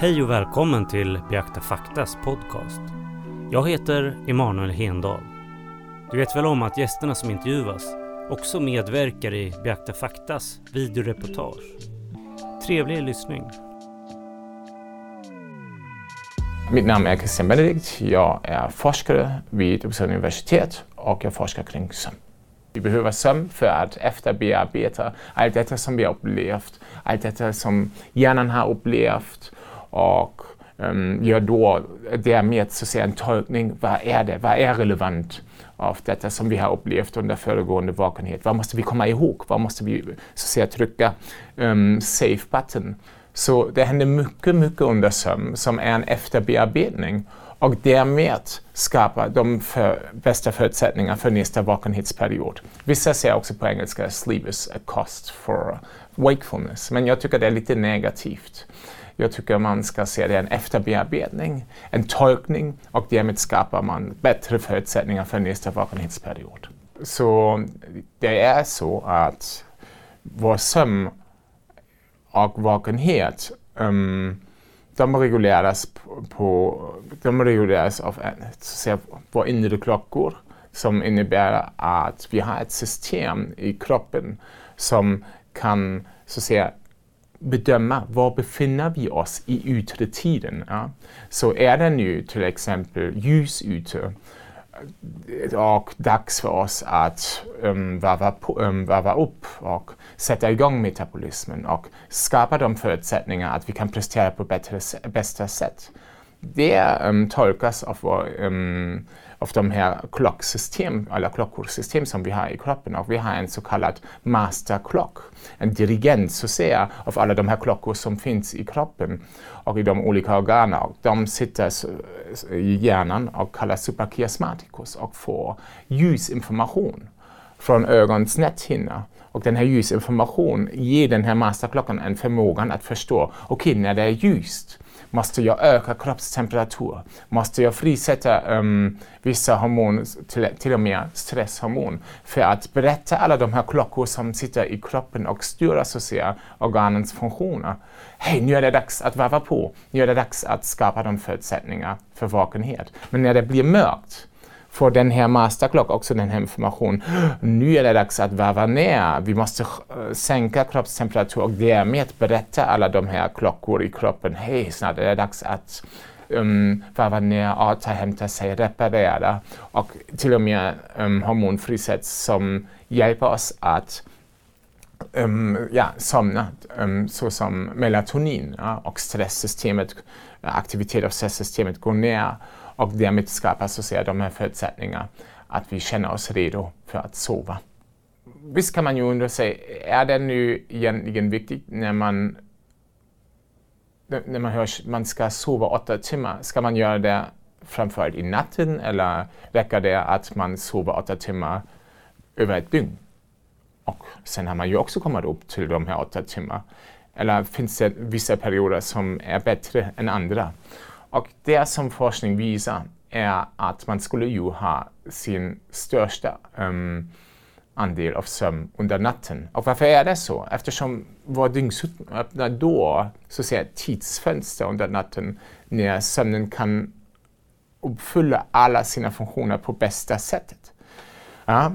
Hej och välkommen till Beakta Faktas podcast. Jag heter Emanuel Hendal. Du vet väl om att gästerna som intervjuas också medverkar i Beakta Faktas videoreportage? Trevlig lyssning. Mitt namn är Christian Benedikt. Jag är forskare vid Uppsala universitet och jag forskar kring sömn. Vi behöver sömn för att efterbearbeta allt detta som vi har upplevt, allt detta som hjärnan har upplevt och ehm, um, gör då därmed så säga, en tolkning. Vad är det? Vad är relevant av detta som vi har upplevt under föregående vakenhet? Vad måste vi komma ihåg? Vad måste vi så säga, trycka um, safe button? Så det händer mycket, mycket under sömn som är en efterbearbetning och därmed skapar de för bästa förutsättningar för nästa vakenhetsperiod. Vissa säger också på engelska sleep is a cost for wakefulness, men jag tycker det är lite negativt. Jag tycker man ska se det en efterbearbetning, en tolkning och därmed skapar man bättre förutsättningar för nästa vakenhetsperiod. Så det är så att vår sömn och vakenhet um, de reguleras, på, de reguleras av våra inre klockor som innebär att vi har ett system i kroppen som kan så att säga, bedöma var befinner vi oss i yttre tiden. Ja? Så är det nu till exempel ljus ute och dags för oss att um, varva, um, varva upp och sätta igång metabolismen och skapa de förutsättningar att vi kan prestera på bättre, bästa sätt. Det um, tolkas av vår um, av de här klocksystem, alla klockorsystem som vi har i kroppen och vi har en så kallad masterklock, en dirigent så säga av alla de här klockor som finns i kroppen och i de olika organen. De sitter i hjärnan och kallas suprachiasmaticus och får ljusinformation från ögons näthinna. Och den här ljusinformationen ger den här masterklockan en förmåga att förstå, okej okay, när det är ljust Måste jag öka kroppstemperatur? Måste jag frisätta um, vissa hormoner, till, till och med stresshormon, för att berätta alla de här klockor som sitter i kroppen och styr så att säga, organens funktioner. Hej, nu är det dags att varva på. Nu är det dags att skapa de förutsättningar för vakenhet. Men när det blir mörkt, får den här masterclock också den här informationen. Nu är det dags att varva ner. Vi måste eh, sänka kroppstemperatur och därmed berätta alla de här klockor i kroppen. Hej, snart är det dags att um, varva ner, återhämta sig, reparera. Och till och med um, hormonfrisätts som hjälper oss att um, ja, somna, um, såsom melatonin ja, och stresssystemet, aktivitet av stresssystemet går ner och därmed skapas så de här förutsättningarna att vi känner oss redo för att sova. Visst kan man ju undra sig, är det nu egentligen viktigt när man när man hör att man ska sova åtta timmar, ska man göra det framförallt i natten eller räcker det att man sover åtta timmar över ett dygn? Och sen har man ju också kommit upp till de här åtta timmarna. Eller finns det vissa perioder som är bättre än andra? Och det som forskning visar är att man skulle ju ha sin största um, andel av sömn under natten. Och varför är det så? Eftersom vår dygnsrytm öppnar då så säga, tidsfönster under natten när sömnen kan uppfylla alla sina funktioner på bästa sättet. Ja.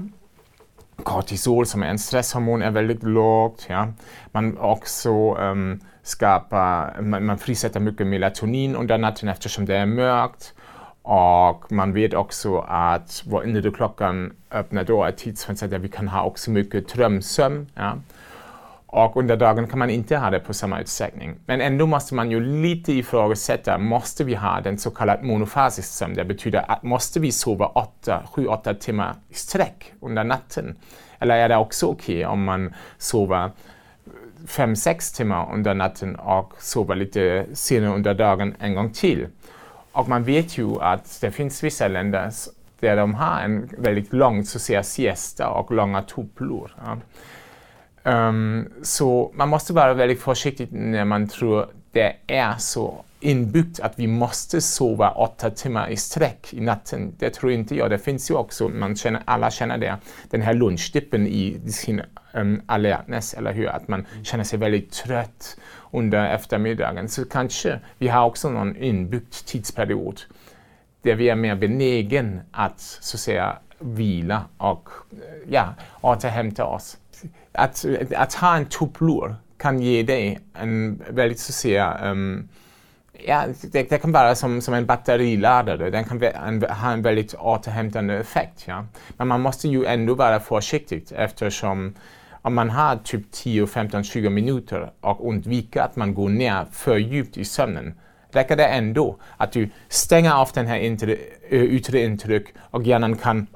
Kortisol som en stresshormon är väldigt lågt. Ja. Man också um, skapa, man, man frisätter mycket melatonin under natten eftersom det är mörkt. Och man vet också att vår inre klockan öppnar då ett tidsfönster där vi kan ha också mycket drömsömn. Ja. Och under dagen kan man inte ha det på samma utsträckning. Men ändå måste man ju lite ifrågasätta, måste vi ha den så kallade monofasisk sömn? Det betyder att måste vi sova 7-8 timmar i sträck under natten? Eller är det också okej okay om man sover eh, fem sex timmar under natten och sover lite senare under dagen en gång till. Och man vet ju att det finns vissa länder där de har en väldigt lång så säga, siesta och långa tupplor. Ja. Um, så man måste vara väldigt försiktig när man tror det är så inbyggt att vi måste sova åtta timmar i sträck i natten. Det tror inte jag. Det finns ju också, man känner, alla känner det, den här lunchdippen i sin um, alertness, eller hur? Att man känner sig väldigt trött under eftermiddagen. Så kanske vi har också någon inbyggd tidsperiod där vi är mer benägen att så att säga vila och ja, återhämta oss. Att, att ha en tupplur kan ge dig en väldigt så att säga um, Ja, det, det, kan vara som, som en batteriladdare. Den kan en, ha en väldigt återhämtande effekt. Ja? Men man måste ju ändå vara försiktig eftersom om man har typ 10, 15, 20 minuter och undviker att man går ner för djupt i sömnen räcker det ändå att du stänger av den här eh, yttre intryck och hjärnan kan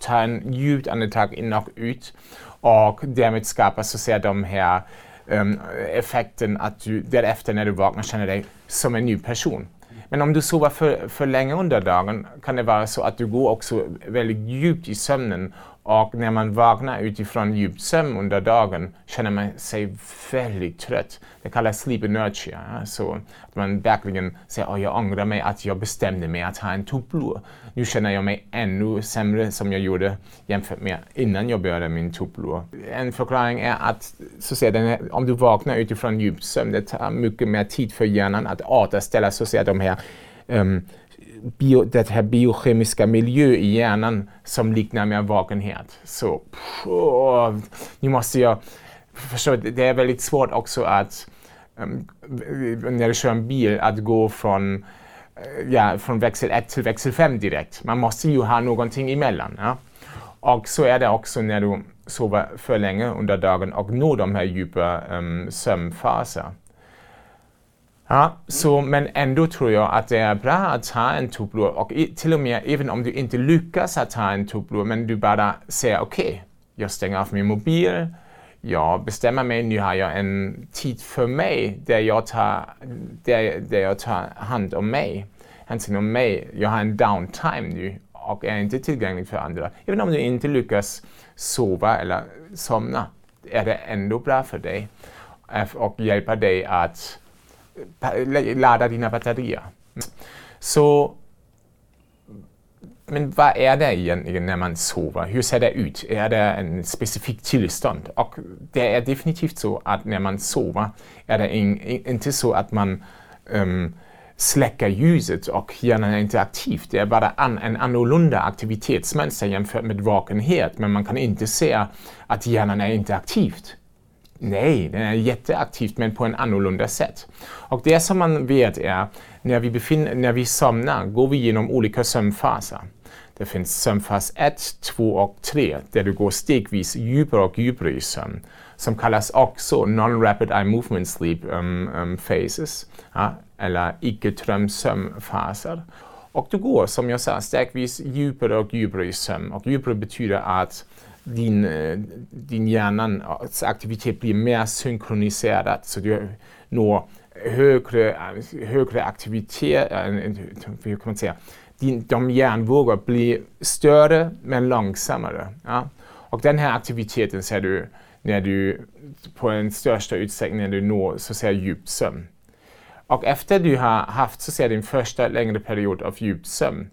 ta en djupt andetag in och ut och därmed skapar så att säga de här um, effekten att du därefter när du vaknar känner dig som en ny person. Men om du sover för, för länge under dagen kan det vara så att du går också väldigt djupt i sömnen och när man vaknar utifrån djup sömn under dagen känner man sig väldigt trött. Det kallas sleep inertia. Så att man verkligen säger att jag ångrar mig att jag bestämde mig att ha en tupplur. Nu känner jag mig ännu sämre som jag gjorde jämfört med innan jag började min tupplur. En förklaring är att så att säga, om du vaknar utifrån djup sömn, det tar mycket mer tid för hjärnan att återställa så att säga, de här um, bio, det här biokemiska miljö i hjärnan som liknar mer vakenhet. Så pff, nu måste jag förstå, det är väldigt svårt också att um, när du kör en bil att gå från, eh, ja, från växel 1 till växel 5 direkt. Man måste ju ha någonting emellan. Ja? Och så är det också när du sover för länge under dagen och når de här djupa um, sömnfaserna. Ja, så, men ändå tror jag att det är bra att ta en tupplur och till och med även om du inte lyckas att ta en tupplur men du bara säger okej, okay, jag stänger av min mobil, jag bestämmer mig, nu har jag en tid för mig där jag tar, där, där jag tar hand om mig. Hänsyn om mig. Jag har en downtime nu och är inte tillgänglig för andra. Även om du inte lyckas sova eller somna är det ändå bra för dig eh, och hjälper dig att ladda dina batterier. Så, men vad är det egentligen när man sover? Hur ser det ut? Är det en specifik tillstånd? Och det är definitivt så att när man sover är det in, inte så att man um, släcker ljuset och hjärnan är inte aktiv. Det är bara an, en annorlunda aktivitetsmönster jämfört med vakenhet, men man kan inte se att hjärnan är inte aktivt. Nej, den är jätteaktiv men på en annorlunda sätt. Och det som man vet är när vi, befinner, när vi somnar går vi genom olika sömnfaser. Det finns sömnfas 1, 2 och 3 där du går stegvis djupare och djupare i sömn som kallas också non-rapid eye movement sleep um, um, phases ja, eller icke-drömsömnfaser. Och du går som jag sa stegvis djupare och djupare i sömn och djupare betyder att din, eh, din hjärnans aktivitet blir mer synkroniserad så du når högre, högre aktivitet, eh, hur kan man säga, din, de hjärnvågor blir större men långsammare. Ja? Och den här aktiviteten ser du när du på den största utsträckning när du når så säga djup sömn. Och efter du har haft så säga, din första längre period av djup sömn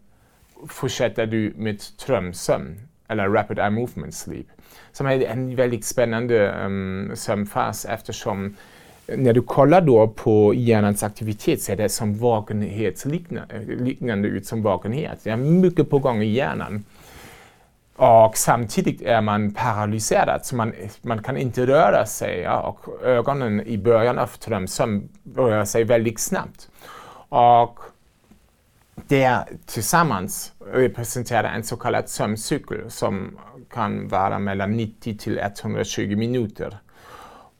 fortsätter du med drömsömn eller Rapid Eye Movement Sleep, som är en väldigt spännande um, sömnfas eftersom när du kollar då på hjärnans aktivitet ser det som vakenhetsliknande eh, ut som vakenhet. Det är mycket på gång i hjärnan. Och samtidigt är man paralyserad, så man, man kan inte röra sig. Ja, och ögonen i början av drömsömn rör sig väldigt snabbt. Och där tillsammans representerar en så kallad sömncykel som kan vara mellan 90 till 120 minuter.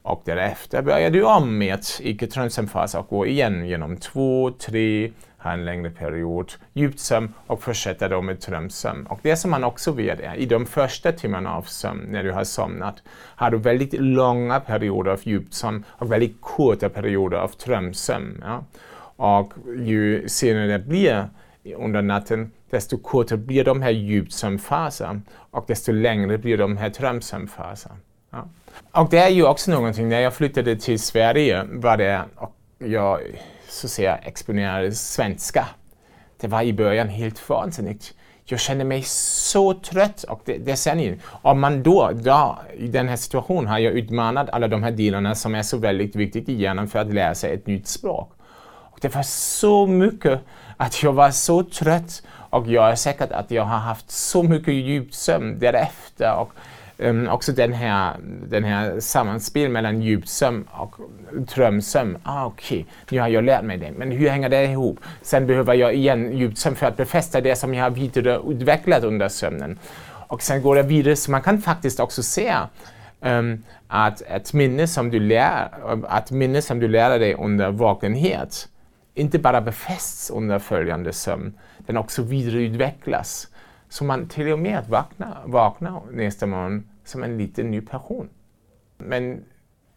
Och därefter börjar du om med icke-drömsömnfas och går igen genom två, tre, ha en längre period djupsömn och fortsätter då med drömsömn. Och det som man också vet är i de första timmarna av sömn, när du har somnat, har du väldigt långa perioder av djupsömn och väldigt korta perioder av drömsömn. Ja? Och ju senare det blir under natten, desto kortare blir de här djupsömnfaserna och desto längre blir de här drömsömnfaserna. Ja. Och det är ju också någonting, när jag flyttade till Sverige var det, och jag så säga, exponerade svenska. Det var i början helt vansinnigt. Jag kände mig så trött och det, det ser ni. Om man då, då, i den här situationen har jag utmanat alla de här delarna som är så väldigt viktiga i hjärnan för att lära sig ett nytt språk. Det var så mycket att jag var så trött och jag är säker att jag har haft så mycket djupsömn därefter. Och, um, också den här, den här sammanspel mellan djupsömn och drömsömn. Ah, Okej, okay. nu har jag lärt mig det. Men hur hänger det ihop? Sen behöver jag igen djupsömn för att befästa det som jag har vidareutvecklat under sömnen. Och sen går det vidare, så man kan faktiskt också se um, att ett minne som du lär, att minne som du lär dig under vakenhet inte bara befästs under följande sömn, den också vidareutvecklas. Så man till och med vaknar, vaknar nästa morgon som en liten ny person. Men,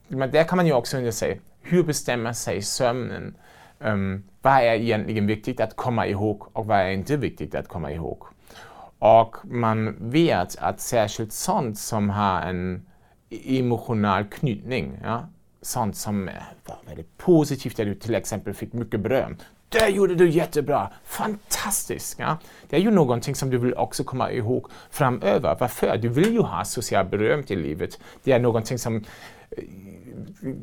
men där kan man ju också undra sig, hur bestämmer sig sömnen? Um, vad är egentligen viktigt att komma ihåg och vad är inte viktigt att komma ihåg? Och man vet att särskilt sånt som har en emotionell knytning, ja, sånt som eh, var väldigt positivt, där du till exempel fick mycket beröm. Det gjorde du jättebra, fantastiskt! Ja? Det är ju någonting som du vill också komma ihåg framöver. Varför? Du vill ju ha socialt beröm i livet. Det är någonting som eh,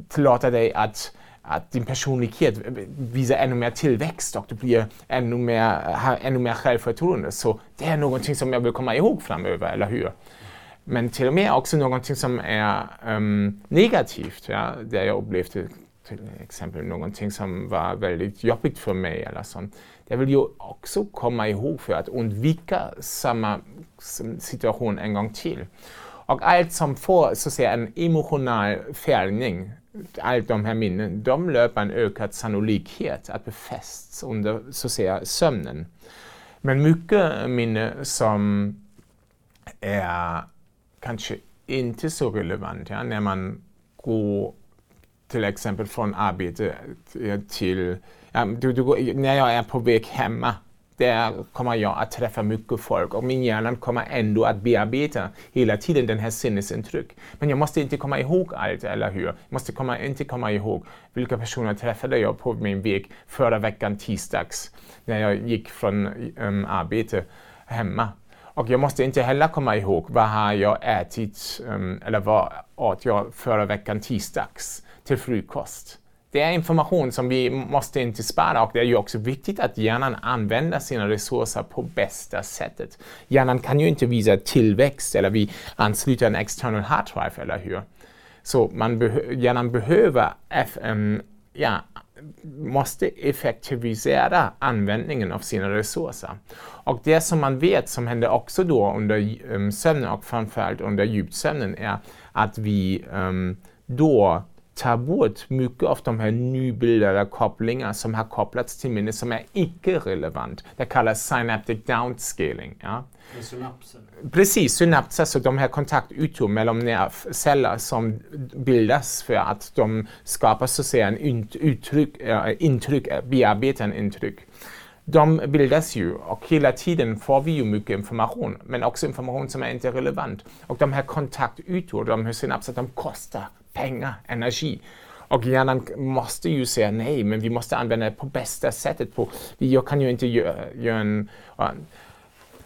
tillåter dig att att din personlighet visar ännu mer tillväxt och du blir ännu mer, har ännu mer självförtroende. Så det är någonting som jag vill komma ihåg framöver, eller hur? Men till och med också någonting som är um, negativt, ja, där jag upplevde till exempel någonting som var väldigt jobbigt för mig eller sånt. Det vill ju också komma ihåg för att undvika samma situation en gång till. Och allt som får så att säga, en emotionell fällning, allt de här minnen, de löper en ökad sannolikhet att befästs under så att säga, sömnen. Men mycket minne som är kanske inte så relevant ja, när man går till exempel från arbete till, ja, du, du, när jag är på väg hemma, där kommer jag att träffa mycket folk och min hjärna kommer ändå att bearbeta hela tiden den här sinnesintryck. Men jag måste inte komma ihåg allt, eller hur? Jag måste komma, inte komma ihåg vilka personer träffade jag på min väg förra veckan tisdags när jag gick från um, arbete hemma. Och jag måste inte heller komma ihåg vad har jag ätit um, eller vad åt jag förra veckan tisdags till frukost. Det är information som vi måste inte spara och det är ju också viktigt att hjärnan använder sina resurser på bästa sättet. Hjärnan kan ju inte visa tillväxt eller vi ansluter en external hard drive, eller hur? Så man be hjärnan behöver ja, måste effektivisera användningen av sina resurser. Och det som man vet som händer också då under um, sömnen och framförallt under djupsömnen är att vi um, då tar bort mycket av de här nybildade kopplingar som har kopplats till minnet som är icke-relevant. Det kallas synaptic downscaling. Ja. Synapser. Precis, synapser, så de här kontaktytor mellan nervceller som bildas för att de skapar så att säga en uttryck, äh, intryck, bearbetar en intryck. De bildas ju och hela tiden får vi ju mycket information, men också information som är inte relevant. Och de här kontaktytor, de här synapser, de kostar pengar, energi. Och hjärnan måste ju säga nej, men vi måste använda det på bästa sättet. På, jag kan ju inte göra, göra en,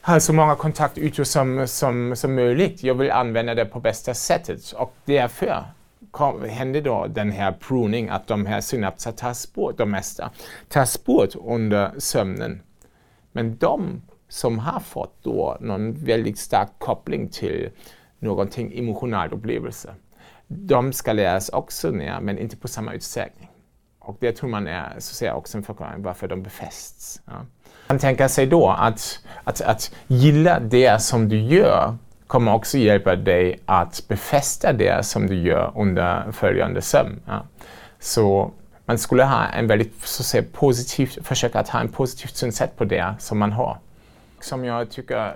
ha så många kontaktytor som, som, som möjligt. Jag vill använda det på bästa sättet och därför kom, hände då den här pruning, att de här synapserna tas bort, de mesta, tas bort under sömnen. Men de som har fått då någon väldigt stark koppling till någonting emotionell upplevelse, de ska läras också ner, men inte på samma utsträckning. Och det tror man är så att säga, också en förklaring varför de befästs. Ja. Man tänker sig då att, att, att gilla det som du gör kommer också hjälpa dig att befästa det som du gör under följande sömn. Ja. Så man skulle ha en väldigt så att säga, positiv, försöka att ha en positivt synsätt på det som man har. Som jag tycker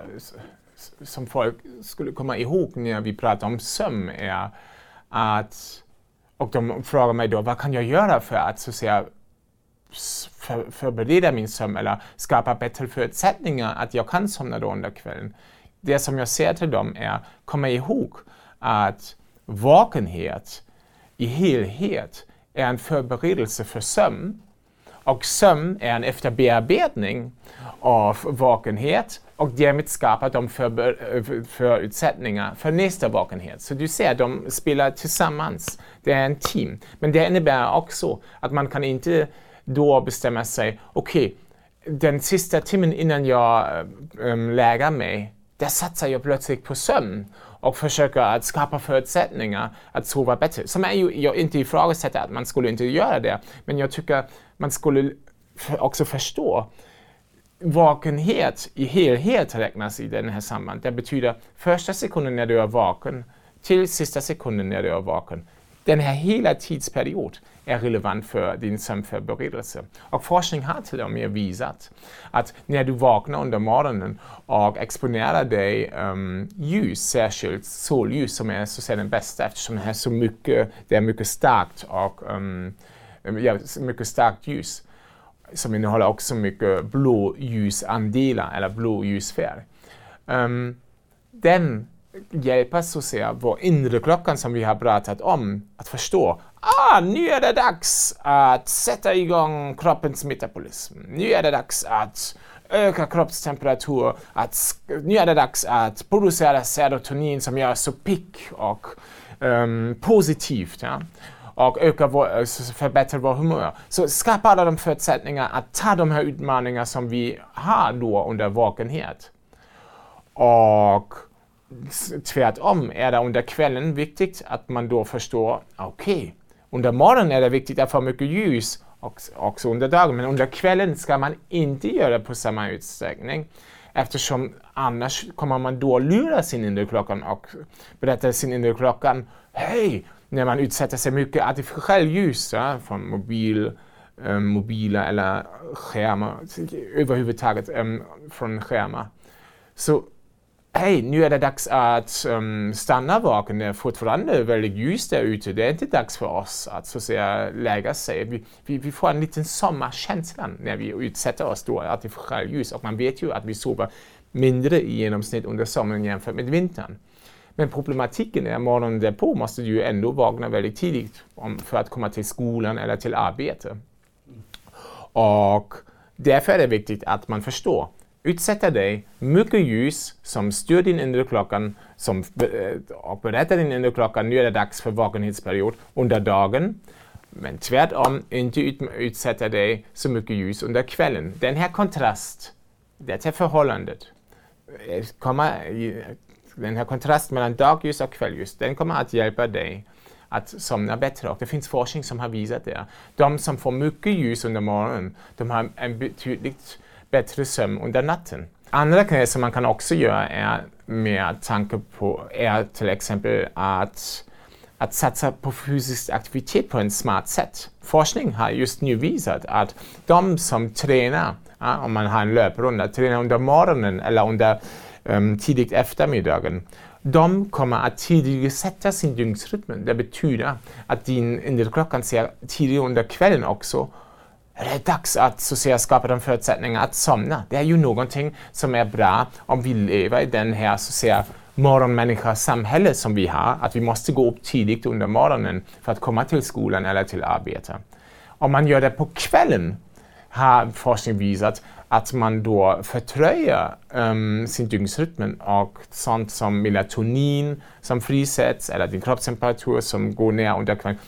som folk skulle komma ihåg när vi pratar om sömn är att, och de frågar mig då, vad kan jag göra för att så att säga, för, förbereda min sömn eller skapa bättre förutsättningar att jag kan somna då under kvällen. Det som jag säger till dem är, komma ihåg att vakenhet i helhet är en förberedelse för sömn Och sömn är en efterbearbetning av vakenhet och därmed skapar de eh, för, förutsättningar för nästa vakenhet. Så du ser, de spelar tillsammans. Det är en team. Men det innebär också att man kan inte då bestämma sig, okej, okay, den sista timmen innan jag eh, um, ähm, lägger mig, där satsar jag plötsligt på sömn och försöker att skapa förutsättningar att sova bättre. Som är ju, jag inte ifrågasätter att man skulle inte göra det, men jag tycker man skulle också förstå vakenhet i helhet räknas i den här sammanhanget. Det betyder första sekunden när du är vaken till sista sekunden när du är vaken. Den här hela tidsperiod är relevant för din sömnförberedelse. Och forskning har till och med visat att när du vaknar under morgonen och exponerar dig um, ljus, särskilt solljus som är så att säga den bästa eftersom det är så mycket, det är mycket starkt och um, ja, mycket starkt ljus som innehåller också mycket blåljusandelar eller blåljusfärg. Um, den hjälpa oss att se vår inre klockan som vi har pratat om att förstå. Ah, nu är det dags att sätta igång kroppens metabolism. Nu är det dags att öka kroppstemperatur. Att, nu är det dags att producera serotonin som gör oss så pigg och um, positivt. Ja? och öka vår, eh, förbättra vår humör. Så skapa alla de förutsättningar att ta de här utmaningarna som vi har då under vakenhet. Och tvärtom är det under kvällen viktigt att man då förstår, okej, okay, under morgonen är det viktigt att få mycket ljus, också under dagen, men under kvällen ska man inte göra det på samma utsträckning eftersom annars kommer man då lura sin inre klockan och berätta sin inre klockan, hej, när man utsätter sig mycket artificiell ljus ja, från mobil, eh, mobila eller skärmar, överhuvudtaget eh, från skärmar. Så hej, nu är det dags att um, stanna vaken. Det är fortfarande väldigt ljust där ute. Det är inte dags för oss att så att säga lägga sig. Vi, vi, vi får en liten sommarkänsla när vi utsätter oss då artificiellt ljus och man vet ju att vi sover mindre i genomsnitt under sommaren jämfört med vintern. Men problematiken är att morgonen därpå måste du ju ändå vakna väldigt tidigt om, för att komma till skolan eller till arbete. Och därför är det viktigt att man förstår utsätta dig mycket ljus som styr din inre klockan som, eh, och berättar din inre klockan nu är det dags för vakenhetsperiod under dagen. Men tvärtom, inte utsätta dig så mycket ljus under kvällen. Den här kontrast, det här förhållandet, eh, kommer, eh, den här kontrasten mellan dagljus och kvällljus, den kommer att hjälpa dig att somna bättre. Och det finns forskning som har visat det. De som får mycket ljus under morgonen, de har en betydligt bättre sömn under natten. Andra grejer som man kan också göra är med tanke på är till exempel att, att satsa på fysisk aktivitet på ett smart sätt. Forskning har just nu visat att de som tränar, ja, om man har en löprunda, tränar under morgonen eller under um, tidigt eftermiddagen, de kommer att tidigare sätta sin dygnsrytm. Det betyder att din inre klockan ser tidigare under kvällen också är det dags att så säga, skapa de förutsättningar att somna. Det är ju någonting som är bra om vi lever i den här så säga, morgonmänniska-samhälle som vi har, att vi måste gå upp tidigt under morgonen för att komma till skolan eller till arbete. Om man gör det på kvällen har forskning visat att man då fördröjer um, ehm, sin dygnsrytm och sånt som melatonin som frisätts eller din kroppstemperatur som går ner under kvällen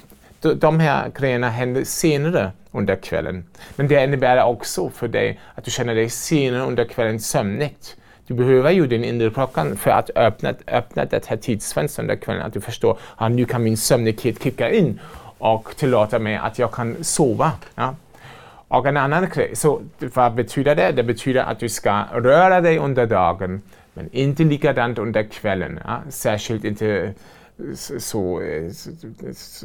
de här grejerna händer senare under kvällen. Men det innebär också för dig att du känner dig senare under kvällen sömnig. Du behöver ju din inre klockan för att öppna, öppna det här tidsfönstret under kvällen. Att du förstår att nu kan min sömnighet kicka in och tillåta mig att jag kan sova. Ja? Och en annan grej, så vad betyder det? Det betyder att du ska röra dig under dagen men inte likadant under kvällen. Ja? Särskilt inte så, eh,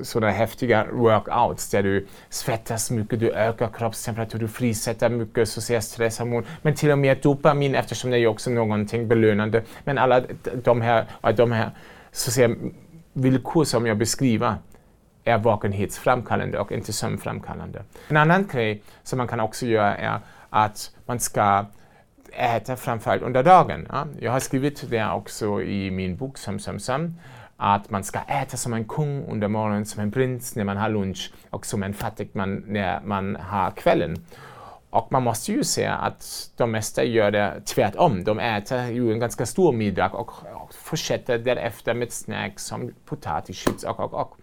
sådana häftiga workouts där du svettas mycket, du ökar kroppstemperatur, du frisätter mycket så stresshormon, men till och med dopamin eftersom det är också någonting belönande. Men alla de här, de här så säga, villkor som jag beskriver är vakenhetsframkallande och inte sömnframkallande. En annan grej som man kan också göra är att man ska äta framförallt under dagen. Ja? Jag har skrivit det också i min bok Sömn, sömn, sömn att man ska äta som en kung under morgonen, som en prins när man har lunch och som en fattig man när man har kvällen. Och man måste ju säga att de mesta gör det tvärtom. De äter ju en ganska stor middag och, och fortsätter därefter med snacks som potatischips och, och, och.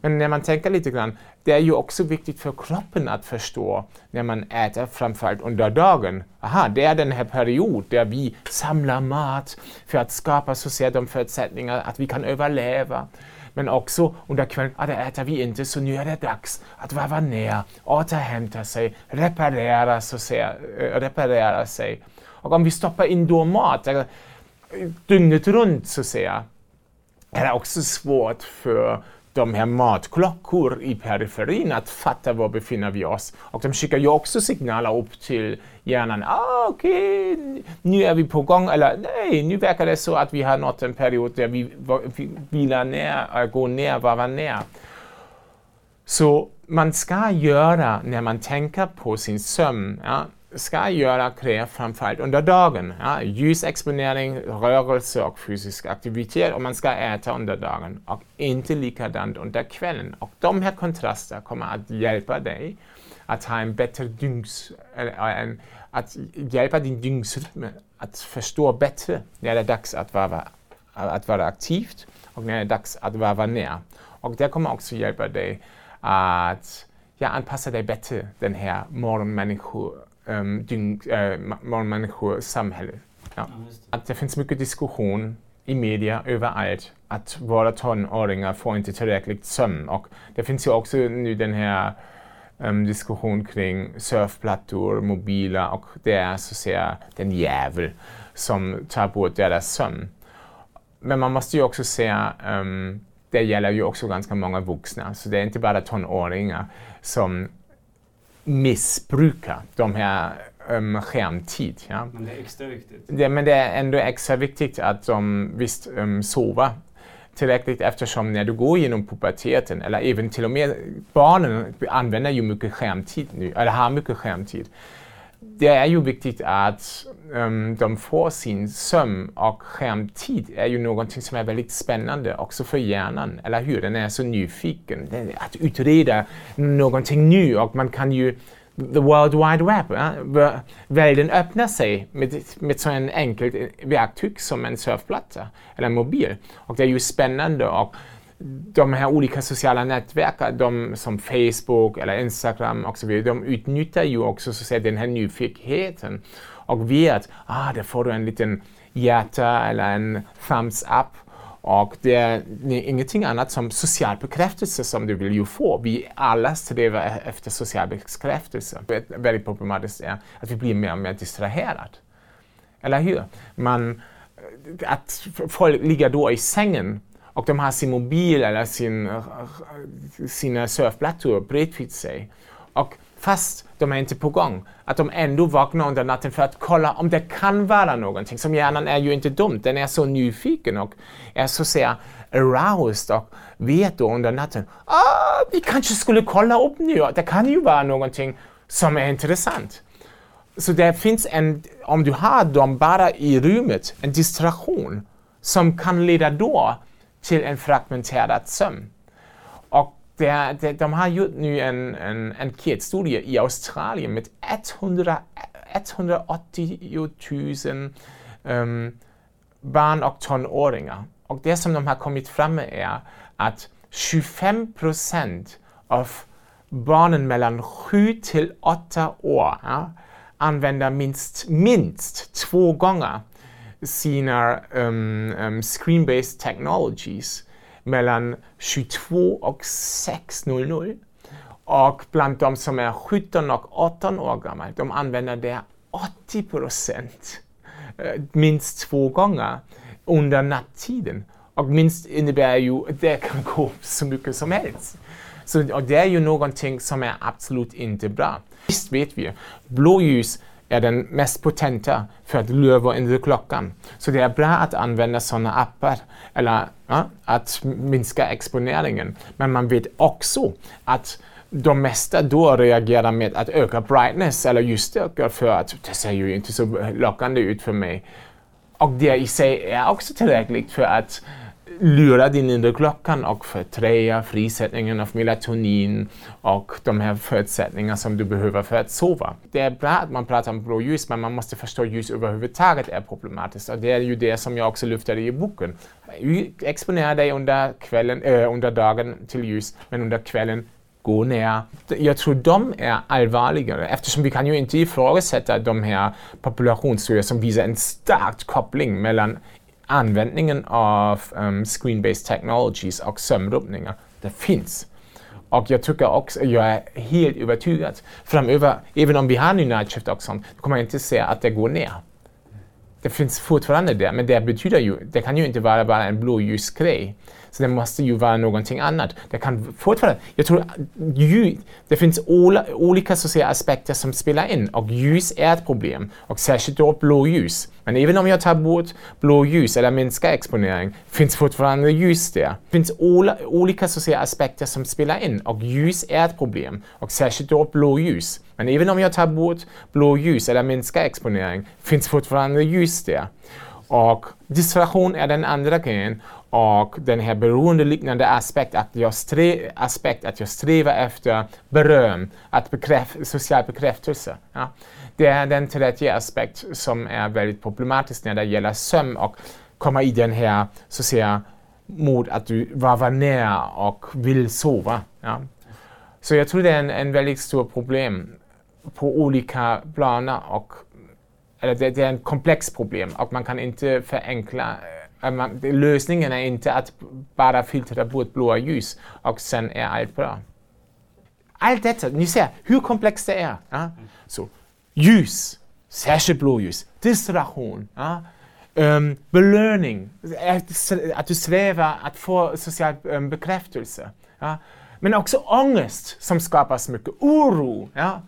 Men när man tänker lite grann, det är ju också viktigt för kroppen att förstå när man äter framförallt under dagen. Aha, det är den här perioden där vi samlar mat för att skapa så de förutsättningar att vi kan överleva. Men också under kvällen, ah, det äter vi inte så nu är det dags att varva ner, återhämta sig, reparera, så säga, eh, reparera sig. Och om vi stoppar in då mat eh, dygnet runt så att säga, är det också svårt för de här matklockor i periferin att fatta var befinner vi oss. Och de skickar ju också signaler upp till hjärnan. Ah, okej, okay, nu är vi på gång. Eller nej, nu verkar det så att vi har nått en period där vi vilar ner, äh, går ner, varvar ner. Så man ska göra, när man tänker på sin sömn, ja, ska göra kräver framförallt under dagen. Ja, ljusexponering, rörelse och fysisk aktivitet och man ska äta under dagen och inte likadant under kvällen. Och de här kontrasterna kommer att hjälpa dig att ha en bättre dygns, att hjälpa din dygnsrytm att förstå bättre när det är dags att vara, att vara aktivt och när det är dags att vara ner. Och det kommer också hjälpa dig att ja, anpassa dig bättre den här morgonmänniskan um, dygn, äh, morgonmänniskosamhälle. Ja. Att det finns mycket diskussion i media överallt att våra tonåringar får inte tillräckligt sömn. Och det finns ju också nu den här um, diskussion kring surfplattor, mobila och det är så att säga den jävel som tar bort deras sömn. Men man måste ju också säga um, det gäller ju också ganska många vuxna, så det är inte bara tonåringar som missbruka de här um, skärmtid. Ja. Men det är extra viktigt. Det, men det är ändå extra viktigt att de visst um, sover tillräckligt eftersom när du går genom puberteten, eller även till och med barnen använder ju mycket skärmtid nu, eller har mycket skärmtid det är ju viktigt att um, de får sin sömn och skärmtid är ju någonting som är väldigt spännande också för hjärnan, eller hur? Den är så nyfiken att utreda någonting nytt och man kan ju the world wide web, Eh? världen öppnar sig med, med så en enkelt verktyg som en surfplatta eller en mobil. Och det är ju spännande och de här olika sociala nätverken, de som Facebook eller Instagram och så vidare, de utnyttjar ju också så att säga, den här nyfikenheten och vet, ah, där får du en liten hjärta eller en thumbs up och det är ingenting annat som social bekräftelse som du vill ju få. Vi alla strävar e-, efter social bekräftelse. Det är Väldigt problematiskt är att vi blir mer och mer distraherade. Eller hur? Man, att folk ligger då i sängen och de har sin mobil eller sin, sina surfplattor bredvid sig. Och fast de är inte på gång, att de ändå vaknar under natten för att kolla om det kan vara någonting. Som hjärnan är ju inte dum, den är så nyfiken och är så att säga aroused och vet då under natten, ah, vi kanske skulle kolla upp nu, det kan ju vara någonting som är intressant. Så det finns en, om du har dem bara i rummet, en distraktion som kan leda då till en fragmenterad sömn. Och det, det, de har gjort nu en, en enkätstudie i Australien med 100, 180 000 um, barn och tonåringar. Och det som de har kommit fram med är att 25 procent av barnen mellan 7 till 8 år ja, använder minst, minst två gånger sina um, um, screen-based technologies mellan 22 och 6.00. Och bland de som är 17 och 18 år gamla, de använder det 80 procent eh, minst två gånger under nattiden. Och minst innebär ju att det kan gå så mycket som helst. Så och det är ju någonting som är absolut inte bra. Visst vet vi, blåljus är den mest potenta för att lura in klockan. Så det är bra att använda sådana appar eller ja, att minska exponeringen. Men man vet också att de mesta då reagerar med att öka brightness eller ljusstyrka för att det ser ju inte så lockande ut för mig. Och det i sig är också tillräckligt för att lura din inre klockan och förtränga frisättningen av melatonin och de här förutsättningarna som du behöver för att sova. Det är bra att man pratar om blåljus men man måste förstå att ljus överhuvudtaget är problematiskt och det är ju det som jag också lyfter i boken. Exponera dig under, kvällen, äh, under dagen till ljus men under kvällen gå ner. Jag tror de är allvarligare eftersom vi kan ju inte ifrågasätta de här populationsstudier som visar en stark koppling mellan användningen av um, screen-based technologies och sömnrubbningar. Det finns. Och jag tycker också, jag är helt övertygad, framöver, även om vi har nya nätskift och sånt, kommer jag inte se att det går ner. Det finns fortfarande där, men det betyder ju, det kan ju inte vara bara en blåljusgrej. Så det måste ju vara någonting annat. Det kan fortfarande, jag tror ljud, det finns olika sociala aspekter som spelar in och ljus är ett problem och särskilt då blåljus. Men även om jag tar bort blåljus eller minskar exponering finns fortfarande ljus där. Det finns olika sociala aspekter som spelar in och ljus är ett problem och särskilt då blåljus. Men även om jag tar bort blåljus eller minskar exponering finns fortfarande ljus där. Och distraktion är den andra grejen och den här beroendeliknande aspekt att jag, aspekt att jag strävar efter beröm, att bekräf, social bekräftelse. Ja. Det är den tredje aspekt som är väldigt problematisk när det gäller sömn och komma i den här så att säga mod att du varvar ner och vill sova. Ja. Så jag tror det är en, en väldigt stort problem på olika planer och eller det, det är ett komplext problem och man kan inte förenkla äh, man, lösningen är inte att bara filtrera bort blåa ljus och sen är allt bra. Allt detta, ni ser hur komplext det är. Ja? Så, ljus, särskilt blåljus, distraktion, ja? um, belöning, att, att du svävar, att få social um, bekräftelse. Ja? Men också ångest som skapar mycket oro. Ja?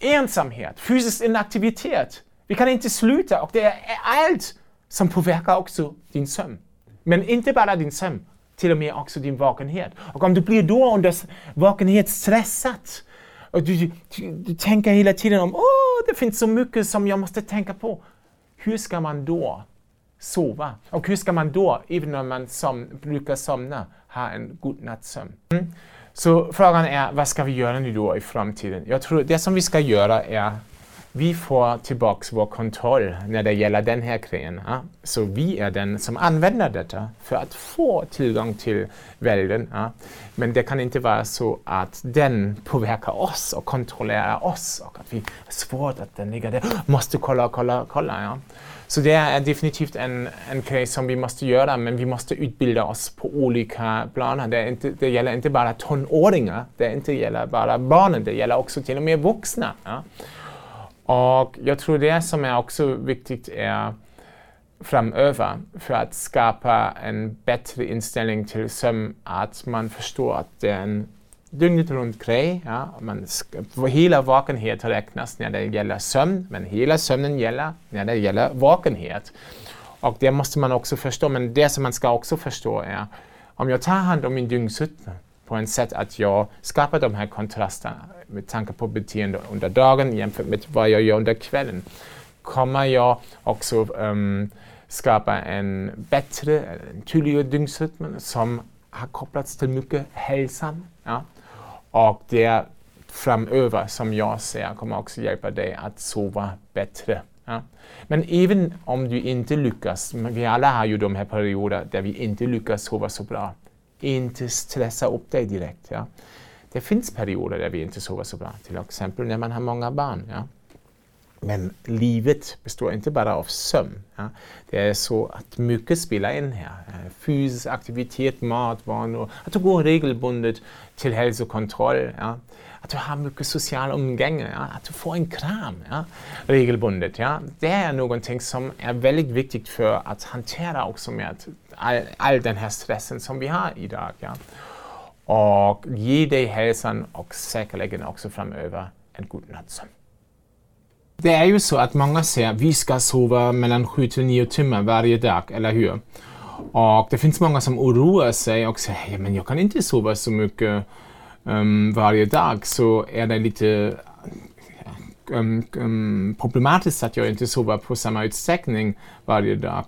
Ensamhet, fysisk inaktivitet. Vi kan inte sluta och det är allt som påverkar också din sömn. Men inte bara din sömn, till och med också din vakenhet. Och om du blir då under vakenhet stressad och du, du, du tänker hela tiden om åh, det finns så mycket som jag måste tänka på. Hur ska man då sova? Och hur ska man då, även om man som, brukar somna, ha en god nattsömn? Mm. Så frågan är, vad ska vi göra nu då i framtiden? Jag tror det som vi ska göra är vi får tillbaka vår kontroll när det gäller den här grejen. Ja? Så vi är den som använder detta för att få tillgång till världen. Ja? Men det kan inte vara så att den påverkar oss och kontrollerar oss och att vi har svårt att den ligger där, måste kolla, kolla, kolla. Ja? Så det är definitivt en, en grej som vi måste göra, men vi måste utbilda oss på olika planer. Det, inte, det gäller inte bara tonåringar, det inte gäller bara barnen, det gäller också till och med vuxna. Ja? Och jag tror det som är också viktigt är framöver för att skapa en bättre inställning till sömn, att man förstår att det är en dygnet runt grej. Ja. Man ska, hela vakenhet räknas när det gäller sömn, men hela sömnen gäller när det gäller vakenhet. Och det måste man också förstå, men det som man ska också förstå är om jag tar hand om min dygnsrytm på ett sätt att jag skapar de här kontrasterna med tanke på beteende under dagen jämfört med vad jag gör under kvällen kommer jag också um, skapa en bättre, en tydligare dygnsrytm som har kopplats till mycket hälsan. Ja? Och det framöver som jag ser kommer också hjälpa dig att sova bättre. Ja? Men även om du inte lyckas, vi alla har ju de här perioder där vi inte lyckas sova så bra, inte stressa upp dig direkt. Ja? Det finns perioder där vi inte sover så bra, till exempel när man har många barn. Ja? Men livet består inte bara av sömn. Ja? Det är så att mycket spelar in här. Eh, fysisk aktivitet, matvanor, att du går regelbundet till hälsokontroll. Ja? Att du har mycket social umgänge, ja? att du får en kram ja? regelbundet. Ja? Det är någonting som är väldigt viktigt för att hantera också med all, all den här stressen som vi har idag. Ja? Och ge dig hälsan och säkerligen också framöver en god nattsömn. Det är ju så att många säger att vi ska sova mellan 7 till 9 timmar varje dag, eller hur? Och det finns många som oroar sig och säger ja, men jag kan inte sova så mycket um, varje dag, så är det lite um, um, problematiskt att jag inte sover på samma utsträckning varje dag.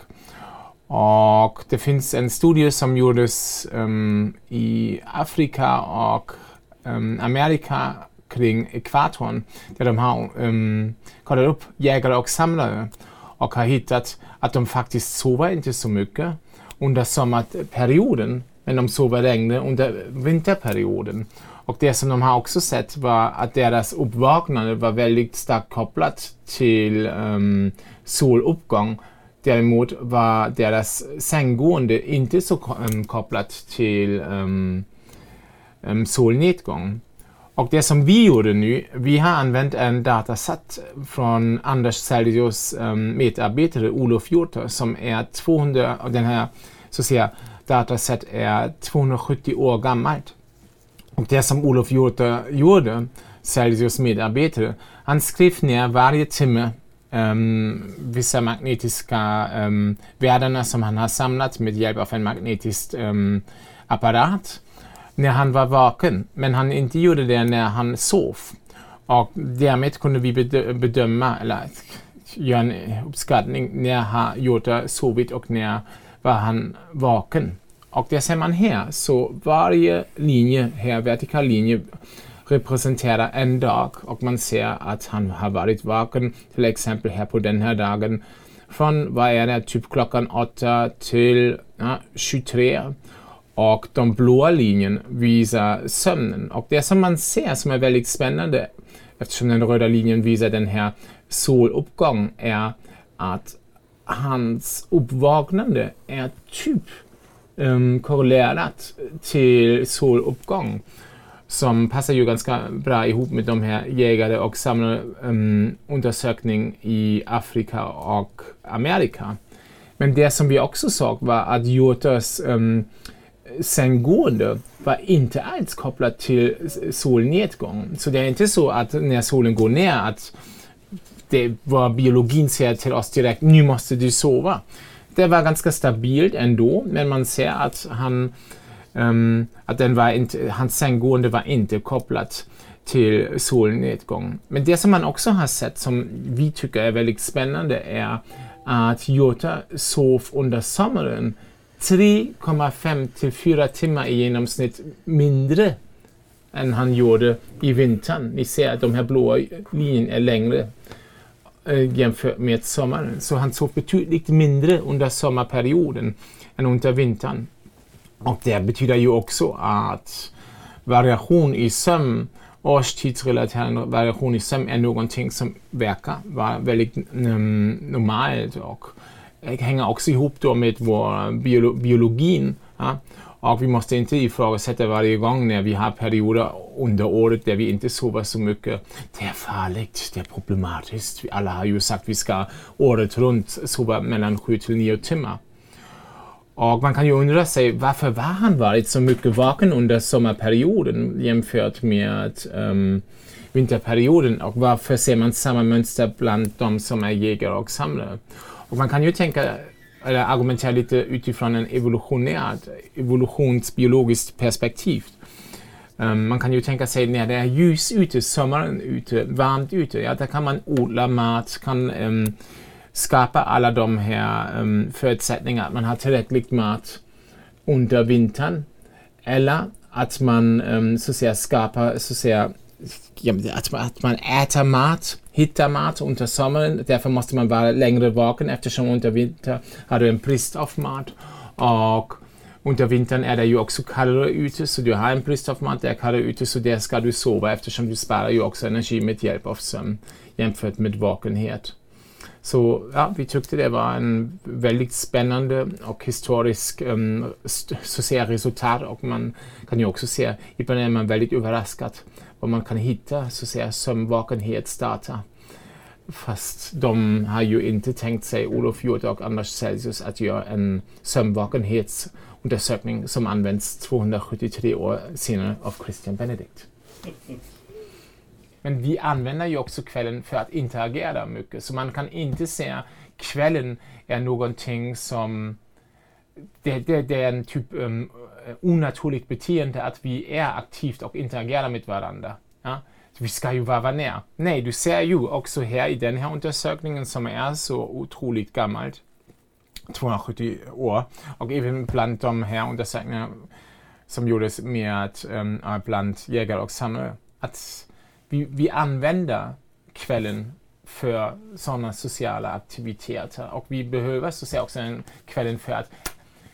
Och det finns en studie som gjordes um, i Afrika och um, Amerika kring ekvatorn där de har um, kollat upp jägare och samlare och har hittat att de faktiskt sover inte så mycket under sommarperioden men de sover längre under vinterperioden. Och det som de har också sett var att deras uppvaknande var väldigt starkt kopplat till um, soluppgång. Däremot var deras sänggående inte så um, kopplat till um, um, solnedgång. Och det som vi gjorde nu, vi har använt en dataset från Anders Celsius um, ehm, medarbetare Olof Hjorter som är 200, och den här så att säga, dataset är 270 år gammalt. Och det som Olof Hjorter eh, gjorde, Celsius medarbetare, han skrev ner varje timme um, vissa magnetiska ehm, um, värdena som han har samlat med hjälp av en magnetisk um, apparat när han var vaken. Men han inte gjorde det när han sov. Och därmed kunde vi bedöma, eller göra en uppskattning när han gjorde sovit och när var han vaken. Och det ser man här, så varje linje här, vertikal linje, representerar en dag och man ser att han har varit vaken, till exempel här på den här dagen, från, vad är det, typ klockan 8 till ja, 23. Och de blåa linjen visar sömnen. Och det som man ser som är väldigt spännande, eftersom den röda linjen visar den här soluppgången, är att hans uppvaknande är typ um, korrelerat till soluppgång som passar ju ganska bra ihop med de här jägare och samlare um, undersökning i Afrika och Amerika. Men det som vi också såg var att hjortars um, ehm, sänggående var inte alls kopplat till solnedgång. Så det är inte så att när solen går ner att det var biologin säger till oss direkt, nu måste du sova. Det var ganska stabilt ändå, men man ser att han um, att den var inte, hans sänggående var inte kopplat till solnedgång. Men det som man också har sett som vi tycker är väldigt spännande är att Jota sov under sommaren 3,5 till 4 timmar i genomsnitt mindre än han gjorde i vintern. Ni ser att de här blåa linjerna är längre eh, jämfört med sommaren. Så han sov betydligt mindre under sommarperioden än under vintern. Och det betyder ju också att variation i sömn, årstidsrelaterad variation i sömn är någonting som verkar vara väldigt um, normalt och hänger också ihop då med vår biolo biologin. Ja? Och vi måste inte ifrågasätta varje gång när vi har perioder under året där vi inte sover så mycket. Det är farligt, det är problematiskt. Alla har ju sagt att vi ska året runt sova mellan 7 till 9 timmar. Och man kan ju undra sig varför var han varit så mycket vaken under sommarperioden jämfört med um, vinterperioden och varför ser man samma mönster bland de som är jägare? Och man kan ju tänka eller argumentera lite utifrån en evolutionärt, evolutionsbiologiskt perspektiv. Um, man kan ju tänka sig när det är ljus ute, sommaren ute, varmt ute, ja, där kan man odla mat, kan um, skapa alla de här ehm, um, förutsättningarna, att man har tillräckligt mat under vintern. Eller att man um, så att säga skapar, så att säga, att, man, att man äter mat, hittar mat under man vara längre vaken eftersom under vintern har du en brist av mat. Och under vintern är det ju också kallare ute, så du har en brist av mat, det är kallare ute, så där ska du sova eftersom du sparar ju också energi med hjälp av sömn jämfört med vakenhet. Så ja, vi tyckte det var en väldigt spännande och historisk um, så säga, resultat och man kan ju också se, ibland är man väldigt överraskad vad man kan hitta så att säga sömnvakenhetsdata. Fast de har ju inte tänkt sig, Olof Hjort och Anders Celsius, att göra en sömnvakenhetsundersökning som används 273 år senare av Christian Benedict. Men vi använder ju också kvällen för att interagera mycket, så man kan inte säga kvällen är någonting som det, det, det är en typ um, onaturligt beteende att vi är aktivt och interagerar med varandra. Ja? Vi ska ju vara nära. Nej, du ser ju också här i den här undersökningen som är så otroligt gammalt 270 år. Och även bland de här undersökningarna som gjordes med um, bland jägare och samlare, att vi, vi använder kvällen för sådana sociala aktiviteter och vi behöver så att säga också en kvällen för att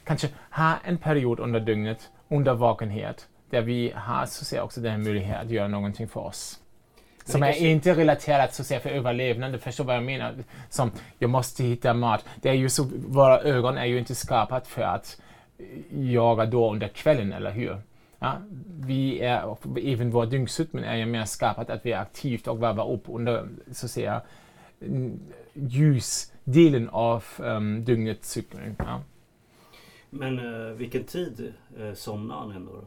kanske ha en period under dygnet under vakenhet där vi har så att säga också den möjligheten att göra någonting för oss. Som är inte relaterat så att säga för överlevnad, förstår vad jag menar? Som, jag måste hitta mat. Det är ju så, våra ögon är ju inte skapat för att jaga då under kvällen, eller hur? Ja, vi är, även vår dygnsrytm är ju mer skapat att vi är aktivt och varvar upp under så att säga ljusdelen av um, dygnets cykeln. Ja. Men uh, vilken tid uh, somnade han ändå? Då?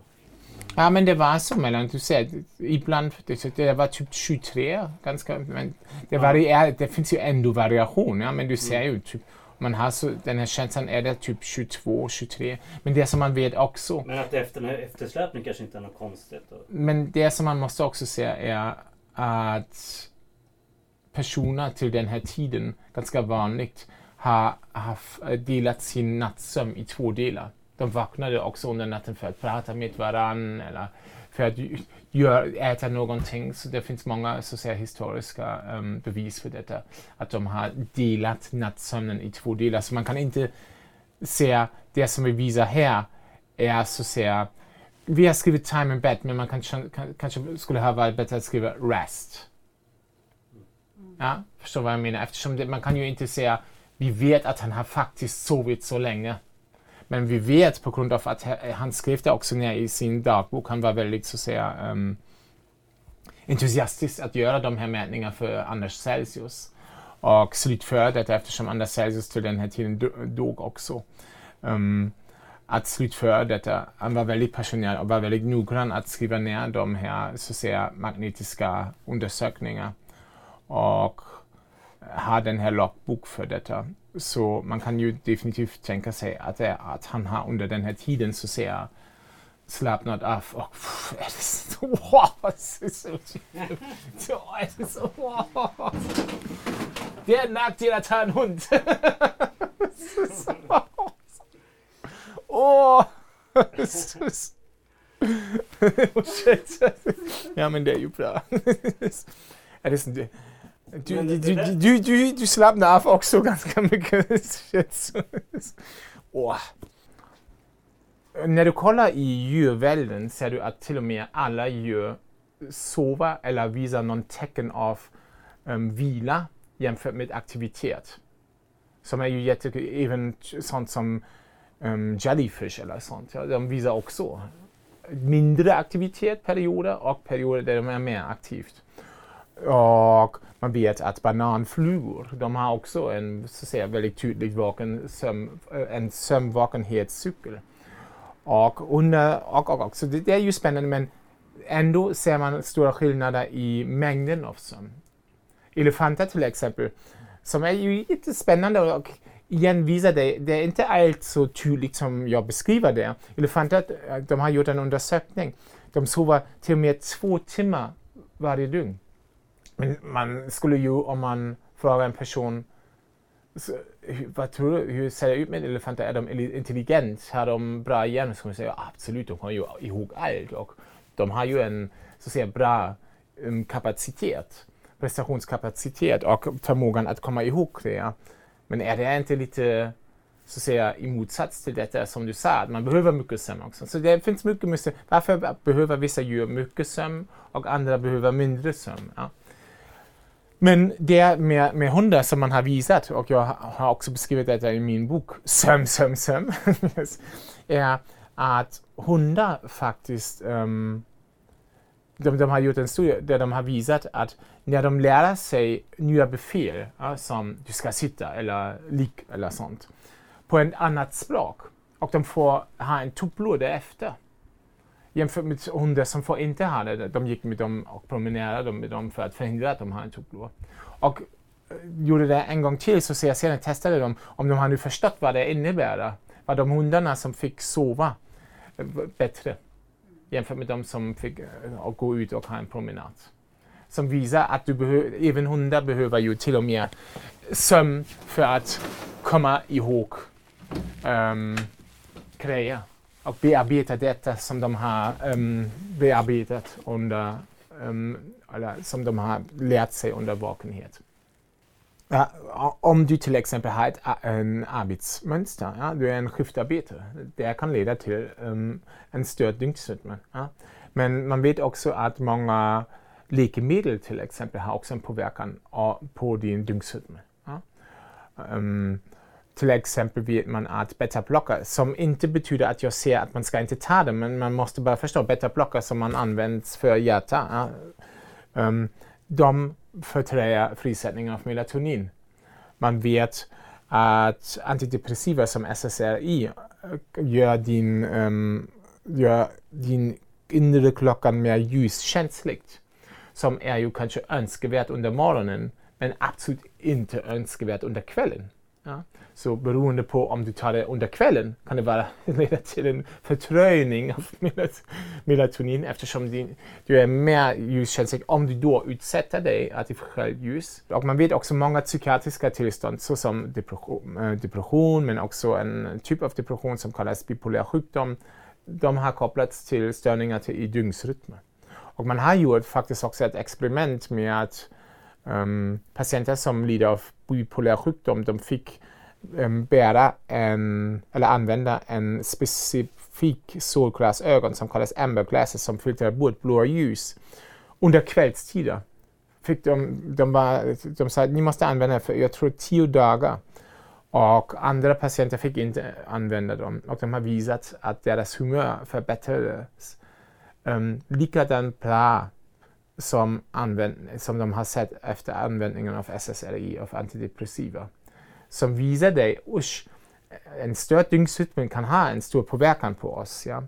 Ja, men det var så mellan, du säger, ibland, det, det var typ 23, ganska, men det, varierar, det finns ju ändå variation, ja, men du ser ju typ, man har så, den här känslan är det typ 22, 23. Men det som man vet också... Men att efter, eftersläpning kanske inte är något konstigt? Då. Men det som man måste också se är att personer till den här tiden, ganska vanligt, har, har delat sin nattsömn i två delar de vaknade också under natten för att prata med varandra eller för att gör, äta någonting. Så det finns många så säga, historiska um, bevis för detta. Att de har delat nattsömnen i två delar. Så man kan inte säga det som vi visar här är så att säga vi har skrivit time in bed men man kanske, kanske skulle ha varit bättre att skriva rest. Ja, förstår vad jag menar? Eftersom det, man kan ju inte säga vi vet att han har faktiskt sovit så länge. Men vi vet på grund av att han skrev det också ner i sin dagbok. Han var väldigt så att säga um, entusiastisk att göra de här mätningarna för Anders Celsius och slutföra detta eftersom Anders Celsius till den här tiden dog också. Um, att slutföra detta. Eh, han var väldigt passionerad och var väldigt noggrann att skriva ner de här så att säga, magnetiska undersökningarna och ha den här logbok för detta. Så man kan ju definitivt tänka sig att, det, att han har under den här tiden så ser slappnat av och pff, är det så, wow, det är så, är det så, wow. Det är en nackdel att ha en hund. Åh! ja men det är ju bra. är det så, du, du, du, du, du slappnar av också ganska mycket. oh. När du kollar i djurvärlden ser du att till och med alla djur sover eller visar någon tecken av um, vila jämfört med aktivitet. Som är ju jätte, även sånt som um, jellyfish eller sånt. Ja, de visar också mindre aktivitet perioder och perioder där de är mer aktivt. Och man vet att bananflugor, de har också en så att säga, väldigt tydlig vaken, söm, eh, en sömnvakenhetscykel. Och, under, och, och, och, så det, det, är ju spännande men ändå ser man stora skillnader i mängden av sömn. Elefanter till exempel, som är ju lite spännande och igen visar det, det är inte allt så tydligt som jag beskriver det. Elefanter, eh, de har gjort en undersökning. De sover till och med två timmar varje dygn. Men man skulle ju om man frågar en person så, vad tror du, hur ser det ut med elefanter? Är de intelligent? Har de bra hjärna? Så man säga absolut, de kommer ju ihåg allt och de har ju en så att säga, bra um, kapacitet, prestationskapacitet och förmågan att komma ihåg det. Men är det inte lite så att säga, i motsats till detta som du sa, att man behöver mycket sömn också. Så det finns mycket, mycket varför behöver vissa djur mycket sömn och andra behöver mindre sömn? Ja. Men det med, med hundar som man har visat, och jag har också beskrivit detta i min bok, Söm, söm, söm, är att hundar faktiskt um, de, de, har gjort en studie där de har visat att när de lär sig nya befäl, ja, som du ska sitta eller ligga eller sånt, på ett annat språk och de får ha en tupplur därefter, jämfört med hundar som får inte ha det. De gick med dem och promenerade med dem för att förhindra att de har en tupplur. Och eh, gjorde det en gång till så ser jag sedan testade de om de har nu förstått vad det innebär. Var de hundarna som fick sova eh, bättre jämfört med de som fick eh, gå ut och ha en promenad. Som visar att du behöver, även hundar behöver ju till och med sömn för att komma ihåg um, grejer och bearbeta detta som de har um, bearbetat under, um, eller som de har lärt sig under vakenhet. Ja, om du till exempel har ett en arbetsmönster, ja, du är en skiftarbetare, det kan leda till um, en störd dygnsrytm. Ja. Men man vet också att många läkemedel till exempel har också en påverkan på din dygnsrytm. Ja. Um, till exempel vet man att betablocker, som inte betyder att jag ser att man ska inte ta det, men man måste bara förstå betablocker som man använder för hjärta, ja, um, de förtränger frisättningen av melatonin. Man vet att antidepressiva som SSRI eh, gör din, um, gör din inre klockan mer ljuskänsligt. Som är ju kanske önskvärt under morgonen men absolut inte önskvärt under kvällen. Ja. Så beroende på om du tar det under kvällen kan det vara leda till en fördröjning av melatonin eftersom din, du är mer ljuskänslig om du då utsätter dig artificiellt ljus. Och man vet också många psykiatriska tillstånd såsom depression, eh, depression men också en typ av depression som kallas bipolär sjukdom. De har kopplats till störningar till, i dygnsrytmen. Och man har gjort faktiskt också ett experiment med att um, patienter som lider av bipolär sjukdom, de fick bära en, eller använda en specifik solglasögon som kallas amber glasses som filtrerar bort blåa ljus under kvällstider. Fick de, de, var, de sa att ni måste använda det för jag tror tio dagar. Och andra patienter fick inte använda dem och de har visat att deras humör förbättrades um, likadant bra som, som de har sett efter användningen av SSRI, av antidepressiva. Som visar dig, usch, en störd dygnsrytm kan ha en stor påverkan på oss. Ja.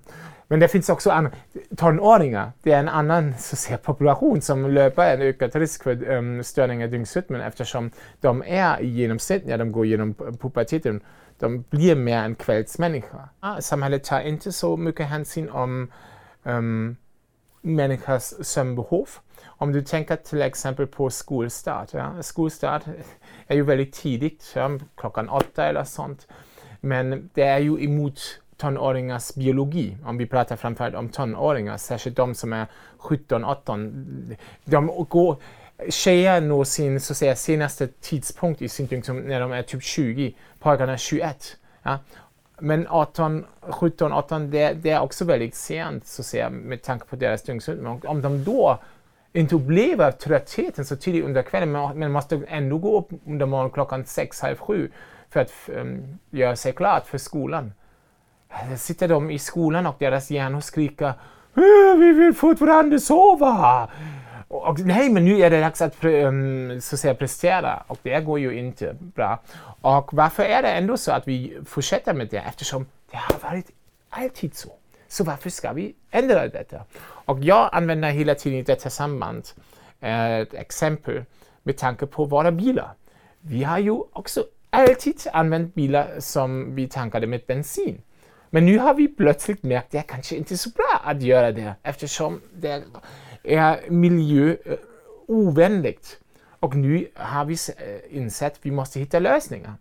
Men det finns också andra, tonåringar, det är en annan så säga, population som löper en ökad risk för um, störningar i dygnsrytmen eftersom de är i genomsnitt när de går igenom puberteten, de blir mer en kvällsmänniska. Ah, samhället tar inte så mycket hänsyn om um, människors sömnbehov. Om du tänker till exempel på skolstart. Ja? Skolstart är ju väldigt tidigt, ja? klockan åtta eller sånt. Men det är ju emot tonåringars biologi, om vi pratar framförallt om tonåringar, särskilt de som är 17-18. De går, tjejer når sin så att säga, senaste tidpunkt i sin dygn när de är typ 20, pojkarna 21. Ja? Men 18, 17, 18, det, det, är också väldigt sent så att säga, med tanke på deras dygnsrytm. Om de då inte uppleva tröttheten så tidigt under kvällen men måste ändå gå upp under morgonen klockan sex, halv sju för att um, göra sig klart för skolan. Där sitter de i skolan och deras hjärnor skriker eh, vi vill fortfarande sova. Och, nej, men nu är det dags att, um, så att säga, prestera och det går ju inte bra. Och varför är det ändå så att vi fortsätter med det? Eftersom det har varit alltid så. Så varför ska vi ändra detta? Och jag använder hela tiden i detta samband eh, ett exempel med tanke på våra bilar. Vi har ju också alltid använt bilar som vi tankade med bensin. Men nu har vi plötsligt märkt att det är kanske inte är så bra att göra det eftersom det är miljöovänligt. Eh, Och nu har vi eh, insett att vi måste hitta lösningar.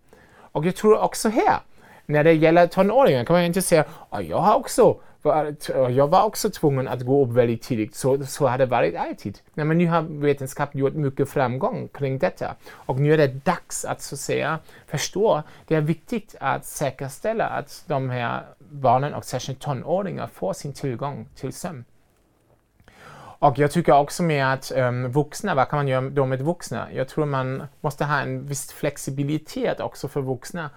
Och jag tror också här, när det gäller tonåringar kan man inte säga att jag har också Eh, jag var också tvungen att gå upp väldigt tidigt, så, så har det varit alltid. Men nu har vetenskapen gjort mycket framgång kring detta och nu är det dags att så att säga förstå. Det är viktigt att säkerställa att de här barnen och särskilt tonåringar får sin tillgång till sömn. Och jag tycker också med att um, vuxna, vad kan man göra då med vuxna? Jag tror man måste ha en viss flexibilitet också för vuxna.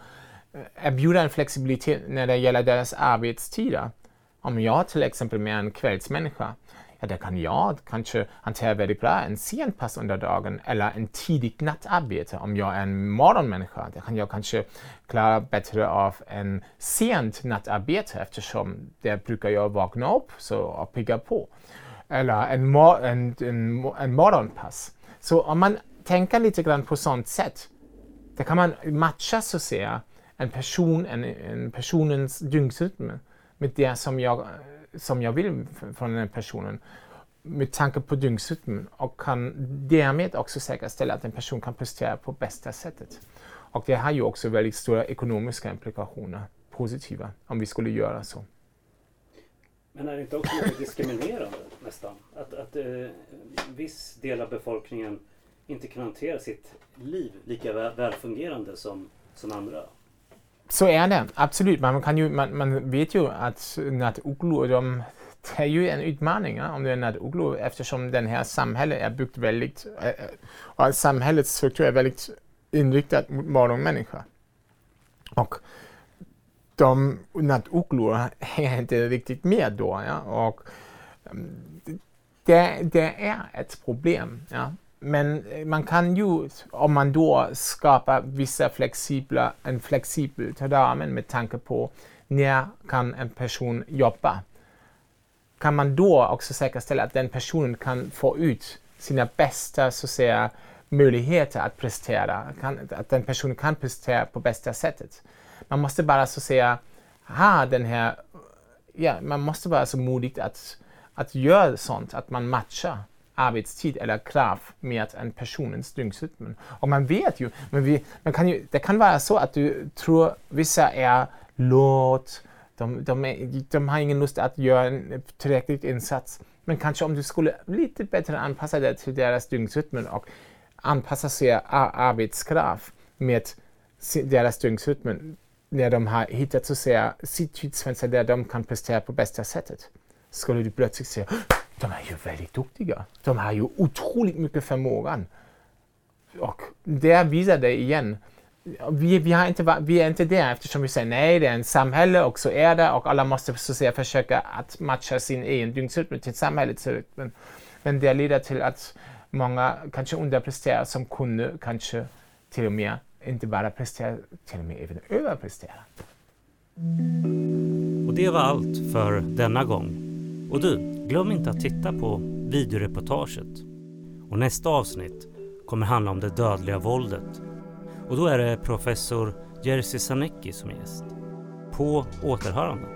Eh, erbjuda en flexibilitet när det gäller deras arbetstider. Om jag till exempel är en kvällsmänniska, ja, då kan jag kanske hantera väldigt bra en sen pass under dagen eller en tidigt nattarbete. Om jag är en morgonmänniska, då kan jag kanske klara bättre av en sent nattarbete eftersom där brukar jag vakna upp så och pigga på eller en, mor en, en, en morgonpass. Så om man tänker lite grann på sånt sätt, då kan man matcha så att säga en person, en, en personens dygnsrytm med det som jag, som jag vill från den personen med tanke på dygnsrytmen och kan därmed också säkerställa att en person kan prestera på bästa sättet. Och det har ju också väldigt stora ekonomiska implikationer, positiva, om vi skulle göra så. Men är det inte också lite diskriminerande nästan? Att, att eh, viss del av befolkningen inte kan hantera sitt liv lika väl, välfungerande som, som andra? Så är det, absolut. Man, kan ju, man, man vet ju att nattugglor, de det är ju en utmaning ja, om du är nattugglor eftersom den här samhället är byggt väldigt, øh, øh, och samhällets struktur är väldigt inriktad mot morgonmänniska. Och de nattugglor hänger inte riktigt med då. Ja? Och det, det är ett problem. Ja? Men eh, man kan ju, om man då skapar vissa flexibla, en flexibel ramen med tanke på när kan en person jobba, kan man då också säkerställa att den personen kan få ut sina bästa så att säga, möjligheter att prestera, kan, att den personen kan prestera på bästa sättet. Man måste bara så att säga ha den här, ja, man måste vara så modig att, att göra sånt, att man matchar arbetstid eller krav med en personens dygnsrytm. Och man vet ju, men vi, man kan ju, det kan vara så att du tror vissa är låt, de, de, är, de har ingen lust att göra en tillräcklig insats. Men kanske om du skulle lite bättre anpassa dig till deras dygnsrytm och anpassa sig arbetskrav med deras dygnsrytm när de har hittat så att säga, sitt tidsfönster där de kan prestera på bästa sättet. Skulle du plötsligt säga de är ju väldigt duktiga. De har ju otroligt mycket förmågan. Och det visar det igen. Vi, vi, har inte, vi är inte där eftersom vi säger nej, det är en samhälle och så är det och alla måste så att säga, försöka att matcha sin egen dygnsrytm till samhällets rytm. Men det leder till att många kanske underpresterar som kunde kanske till och med inte bara prestera, till och med även överprestera. Och det var allt för denna gång. Och du, glöm inte att titta på videoreportaget. Och nästa avsnitt kommer handla om det dödliga våldet. Och då är det professor Jerzy Sarnecki som är gäst. På återhörande.